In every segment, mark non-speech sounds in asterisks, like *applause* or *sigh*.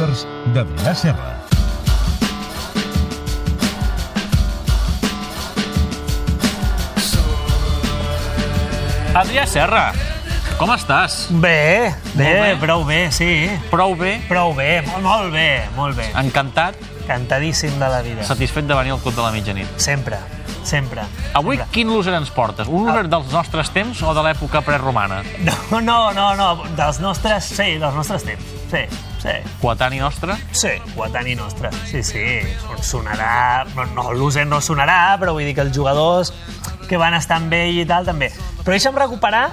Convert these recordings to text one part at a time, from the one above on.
losers d'Adrià Serra. Adrià Serra, com estàs? Bé, bé, bé. prou bé, sí. Prou bé? Prou bé, molt, molt bé, molt bé. Encantat? Cantadíssim de la vida. Satisfet de venir al Club de la Mitjanit? Sempre, sempre. Avui sempre. quin loser ens portes? Un loser dels nostres temps o de l'època preromana? No, no, no, no, dels nostres, sí, dels nostres temps. Sí, sí. Coetani nostre? Sí, coetani nostre. Sí, sí, sonarà... No, no l'user no sonarà, però vull dir que els jugadors que van estar amb ell i tal, també. Però deixa'm recuperar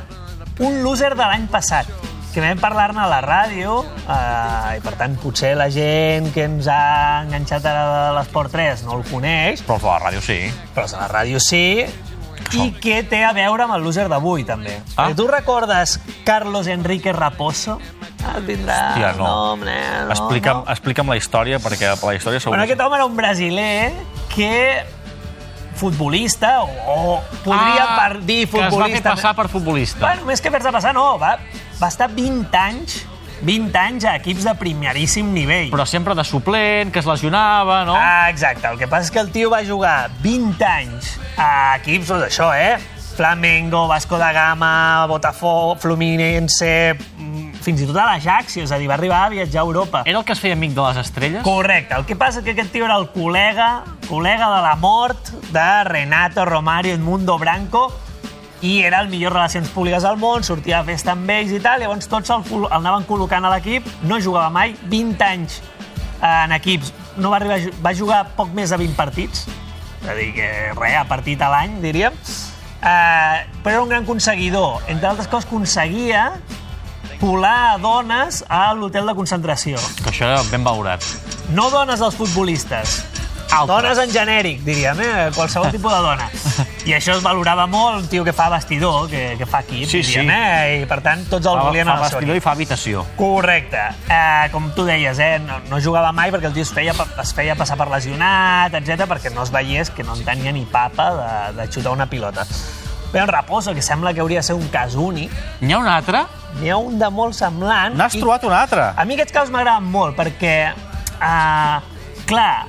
un loser de l'any passat, que vam parlar-ne a la ràdio, eh, i per tant potser la gent que ens ha enganxat a l'Esport 3 no el coneix, Però a la ràdio sí. però a la ràdio sí, i que té a veure amb el loser d'avui, també. Ah. Ah. Tu recordes Carlos Enrique Raposo? Ah, et vindrà Hòstia, el no. nom, eh? no, explica'm, no. explica'm la història, perquè la història segur... Bueno, aquest home era un brasiler que futbolista, o, o podria ah, per dir que es va fer futbolista... passar per futbolista. Bueno, més que fer-se passar, no, va, va estar 20 anys 20 anys a equips de primeríssim nivell. Però sempre de suplent, que es lesionava, no? Ah, exacte. El que passa és que el tio va jugar 20 anys a equips, doncs això, eh? Flamengo, Vasco da Gama, Botafogo, Fluminense, mm, fins i tot a l'Ajax, és a dir, va arribar a viatjar a Europa. Era el que es feia amic de les estrelles? Correcte. El que passa és que aquest tio era el col·lega, col·lega de la mort de Renato Romario Edmundo Branco i era el millor relacions públiques del món, sortia a festa amb ells i tal, llavors tots el, el anaven col·locant a l'equip, no jugava mai, 20 anys en equips, no va arribar a va jugar poc més de 20 partits, és a dir, que res, a partit a l'any, diríem, uh, però era un gran aconseguidor. Entre altres coses, aconseguia colar dones a l'hotel de concentració. Que això era ben valorat. No dones dels futbolistes, Altres. dones en genèric, diríem, eh? qualsevol tipus de dona. *laughs* I això es valorava molt, un tio que fa vestidor, que, que fa equip, Sí, diríem, sí. eh? i per tant tots el Fa, volien fa al seu vestidor i fa habitació. Correcte. Eh, com tu deies, eh? no, no jugava mai perquè el tio es feia, es feia passar per lesionat, etc perquè no es veiés que no en tenia ni papa de, de xutar una pilota. Però en Raposo, que sembla que hauria de ser un cas únic, N'hi ha un altre? n'hi ha un de molt semblant. N'has trobat un altre? a mi aquests casos m'agraden molt perquè, uh, clar,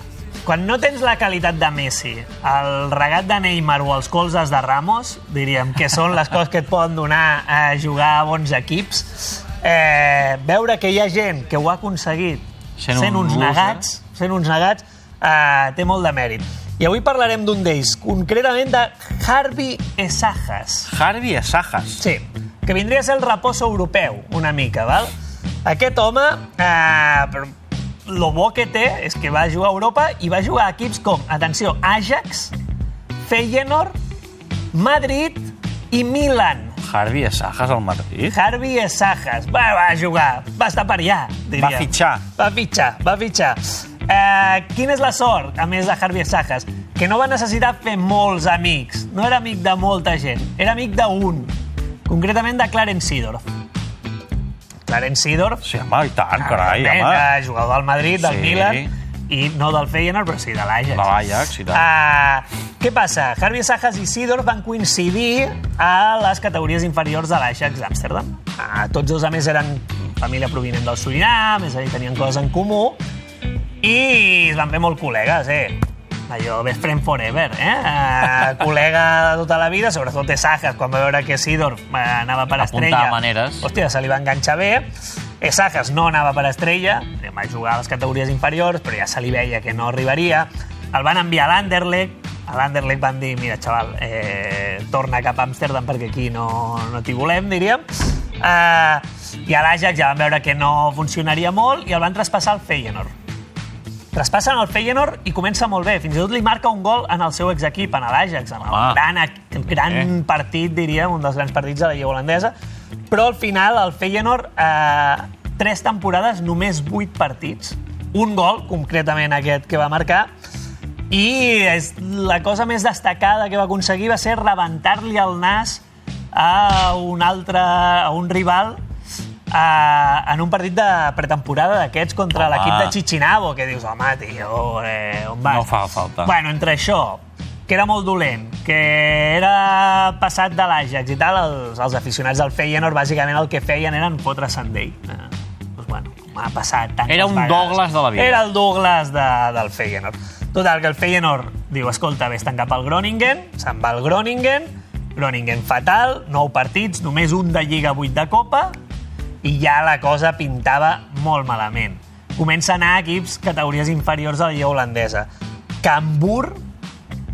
quan no tens la qualitat de Messi, el regat de Neymar o els colzes de Ramos, diríem que són les coses que et poden donar a jugar a bons equips, eh, veure que hi ha gent que ho ha aconseguit Sent sent, un uns loser. negats, sent uns negats, eh, té molt de mèrit. I avui parlarem d'un d'ells, concretament de Harvey Esajas. Harvey Esajas. Sí, que vindria a ser el raposo europeu, una mica, val? Aquest home, eh, lo bo que té és que va jugar a Europa i va jugar a equips com, atenció, Ajax, Feyenoord, Madrid i Milan. Harvey Esajas al Madrid? Harvey Esajas. Va, va jugar, va estar per allà, diríem. Va fitxar. Va fitxar, va fitxar. Eh, quina és la sort, a més de Harvey Esajas? Que no va necessitar fer molts amics. No era amic de molta gent, era amic d'un. Concretament de Clarence Seedorf. Clarence Seedorf, Sí, home, i tant, carai, evidentment, home. jugador del Madrid, del Sí. Milan, i no del Feyenoord, però sí de l'Ajax. De l'Ajax, i tant. Uh, què passa? Harvey Sajas i Sidor van coincidir a les categories inferiors de l'Ajax d'Amsterdam. Uh, tots dos, a més, eren família provinent del Surinam, és a dir, tenien coses en comú, i es van fer molt col·legues, eh? Allò, best friend forever, eh? Uh, col·lega de tota la vida, sobretot de Sajas, quan va veure que Sidor uh, anava per Apuntava estrella. maneres. Hòstia, se li va enganxar bé. Esajas no anava per estrella, va jugar a les categories inferiors, però ja se li veia que no arribaria. El van enviar a l'Anderlecht, a l'Anderlecht van dir, mira, xaval, eh, torna cap a Amsterdam perquè aquí no, no t'hi volem, diríem. Uh, I a l'Ajax ja van veure que no funcionaria molt i el van traspassar al Feyenoord. Traspassen al Feyenoord i comença molt bé. Fins i tot li marca un gol en el seu exequip, en l'Ajax, en el Ah. gran, gran Eh. partit, diríem, un dels grans partits de la Lliga holandesa. Però al final el Feyenoord, eh, tres temporades, només vuit partits. Un gol, concretament aquest que va marcar, i és la cosa més destacada que va aconseguir va ser rebentar-li el nas a un altre, a un rival eh, en un partit de pretemporada d'aquests contra l'equip de Chichinabo, que dius, home, tio, eh, on vas? No fa falta. Bueno, entre això, que era molt dolent, que era passat de l'Ajax i tal, els, els aficionats del Feyenoord bàsicament el que feien eren fotre-se'n d'ell. Eh, doncs bueno, com ha passat tantes Era un vegades. Douglas de la vida. Era el Douglas de, del Feyenoord. Total, que el Feyenoord diu, escolta, vés cap al Groningen, se'n va al Groningen, Groningen fatal, 9 partits, només un de Lliga, 8 de Copa, i ja la cosa pintava molt malament. Comença a anar a equips categories inferiors a la Lliga holandesa. Cambur,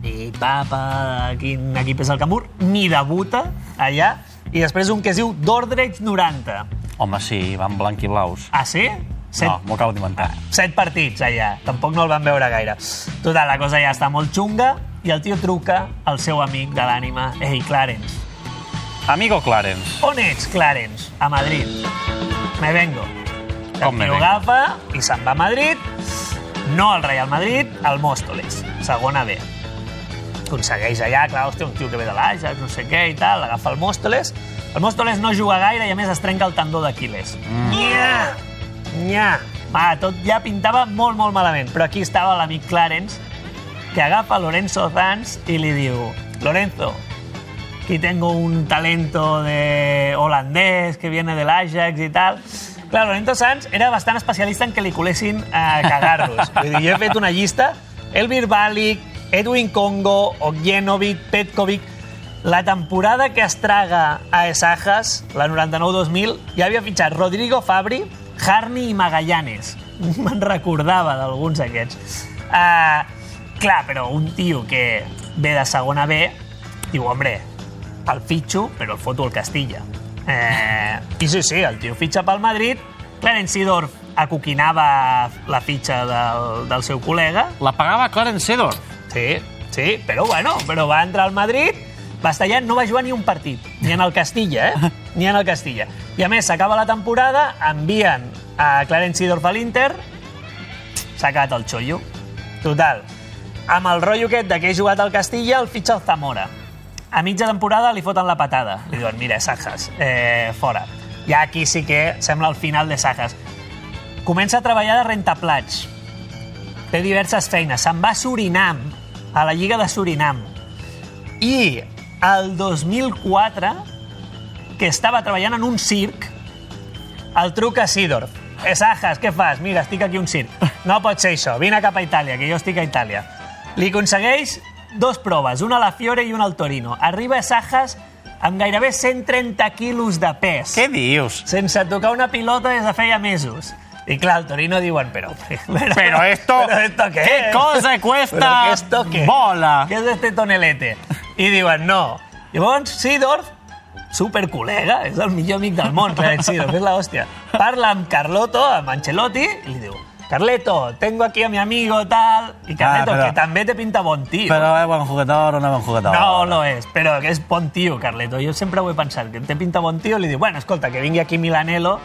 i papa, quin equip és el Cambur, ni debuta allà, i després un que es diu Dordrecht 90. Home, sí, van blanc i blaus. Ah, sí? Set, No, m'ho acabo d'inventar. set partits allà, tampoc no el van veure gaire. Total, la cosa ja està molt xunga i el tio truca al seu amic de l'ànima, Ei, Clarence, Amigo Clarence. on ets, Clarence? A Madrid. Me vengo. Com me vengo? agafa i se'n va a Madrid, no al Real Madrid, al Móstoles, segona B. Aconsegueix allà, clar, hòstia, un tio que ve de l'Ajax, no sé què i tal, agafa el Móstoles. El Móstoles no juga gaire i a més es trenca el tendó d'Aquiles. Mm. Nya! Nya! Va, tot ja pintava molt, molt malament. Però aquí estava l'amic Clarence, que agafa Lorenzo Zanz i li diu Lorenzo, aquí tengo un talento de holandés que viene del Ajax i tal. Clar, Lorenzo Sanz era bastant especialista en que li colessin a cagar-los. *laughs* Vull dir, jo he fet una llista. Elvir Balic, Edwin Congo, Ognjenovic, Petkovic... La temporada que es traga a Esajas, la 99-2000, ja havia fitxat Rodrigo Fabri, Harni i Magallanes. *laughs* Me'n recordava d'alguns d'aquests. Uh, clar, però un tio que ve de segona B diu, hombre, el fitxo, però el foto al Castilla. Eh, I sí, sí, el tio fitxa pel Madrid, Clarence Seedorf acoquinava la fitxa del, del seu col·lega, La pagava Clarence Seedorf. sí, sí, però bueno, però va entrar al Madrid, Bastellà no va jugar ni un partit, ni en el Castilla, eh? *laughs* Ni en el Castilla. I a més, s'acaba la temporada, envien a Clarence Seedorf a l'Inter, s'ha acabat el xollo. Total, amb el rotllo aquest de que he jugat al Castilla, el fitxa el Zamora. A mitja temporada li foten la patada. Li diuen, mira, Sajas, eh, fora. Ja aquí sí que sembla el final de Sajas. Comença a treballar de rentaplats. Té diverses feines. Se'n va a Surinam, a la Lliga de Surinam. I el 2004, que estava treballant en un circ, el truca Sidorf. Eh, Sajas, què fas? Mira, estic aquí a un circ. No pot ser això, vine cap a Itàlia, que jo estic a Itàlia. Li aconsegueix dos proves, una a la Fiore i una al Torino. Arriba a Sajas amb gairebé 130 quilos de pes, Què dius? sense tocar una pilota des de feia mesos. I clar, el Torino diuen, però... *laughs* Pero, Pero esto- ¿Pero esto qué? ¿qué es? cosa cuesta ¿Pero qué esto qué? bola? Què és este tonelete? I diuen, no. Llavors, Sidorf, supercol·lega, és el millor amic del món, Clarence Sidorf, és l'hòstia. Parla amb Carlotto, amb Ancelotti, i li diu, Carleto, tengo aquí a mi amigo, tal... I Carleto, Ah, però- que també te pinta bon tio. Però és bon jugador o no bon jugador? No, no és, però que és bon tio, Carleto. Jo sempre ho he pensat, que té pinta bon tio, li diu, bueno, escolta, que vingui aquí Milanelo,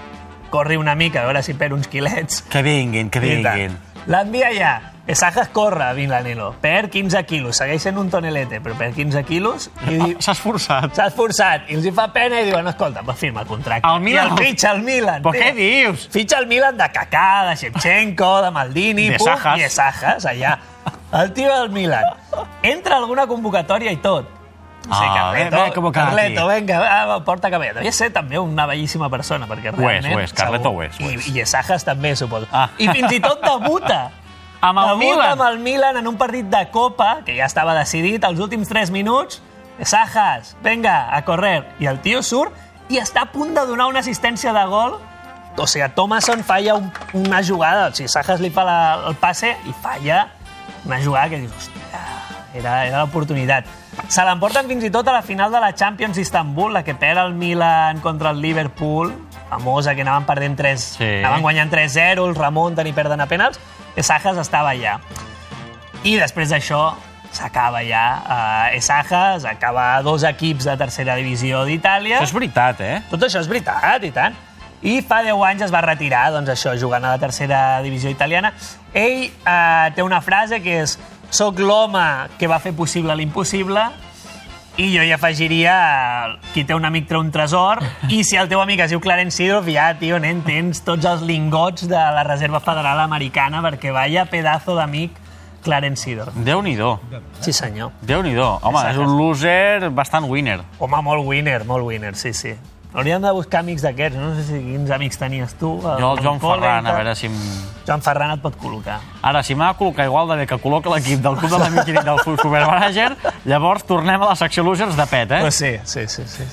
corri una mica, a veure si per uns quilets. Que vinguin, que vinguin. L'envia ja. Esajas corre a Milanelo. Per 15 quilos. Segueix sent un tonelete, però per 15 quilos. I diu, S'ha esforçat. s'ha esforçat. I els hi fa pena i diuen, escolta, pues firma el contracte. El Milan- I el fitxa el Milan. Però què dius? Fitxa el Milan de Kaká, de Shevchenko, de Maldini, De pum, Sajas. i Esajas, allà. El tio del Milan. Entra alguna convocatòria i tot. Sí, Ah, Carleto, ve- ve convocat Carleto, venga, va, porta cabell. Devia ser també una bellíssima persona, perquè Ho és, realment... ho és, Carleto ho és, ho és. I, I Esajas també, suposo. Ah. I fins i tot debuta. *laughs* Amb el debuta Milan. amb el Milan en un partit de Copa, que ja estava decidit, als últims 3 minuts, Sajas, venga, a correr. I el tio surt i està a punt de donar una assistència de gol. O sigui, Thomason falla un, una jugada, o sigui, Sajas li fa la, el passe i falla una jugada que dius, hòstia, era, era l'oportunitat. Se l'emporten fins i tot a la final de la Champions d'Istanbul, la que perd el Milan contra el Liverpool, famosa, que anaven perdent 3, Sí. anaven guanyant 3-0, els remunten i perden a penals, i Sajas estava allà. I després d'això s'acaba ja uh, Esajas, acaba a dos equips de tercera divisió d'Itàlia. Això és veritat, eh? Tot això és veritat, i tant. I fa 10 anys es va retirar, doncs això, jugant a la tercera divisió italiana. Ell eh, té una frase que és «Soc l'home que va fer possible l'impossible», i jo hi afegiria qui té un amic treu un tresor, i si el teu amic es diu Clarence Seedorf, ja, tio, nen, tens tots els lingots de la Reserva Federal Americana, perquè vaya pedazo d'amic Clarence Seedorf. Déu-n'hi-do. Sí, senyor. Déu-n'hi-do. Home, és un loser bastant winner. Home, molt winner, molt winner, sí, sí. Hauríem de buscar amics d'aquests. No sé si quins amics tenies tu. Jo, el Joan col·le i Ferran, a veure si... em- Joan Ferran et pot col·locar. Ara, si m'ha de col·locar igual de bé que col·loca l'equip del Club de la i del Supermanager, llavors tornem a la secció losers de pet, eh? Pues sí, sí, sí, sí.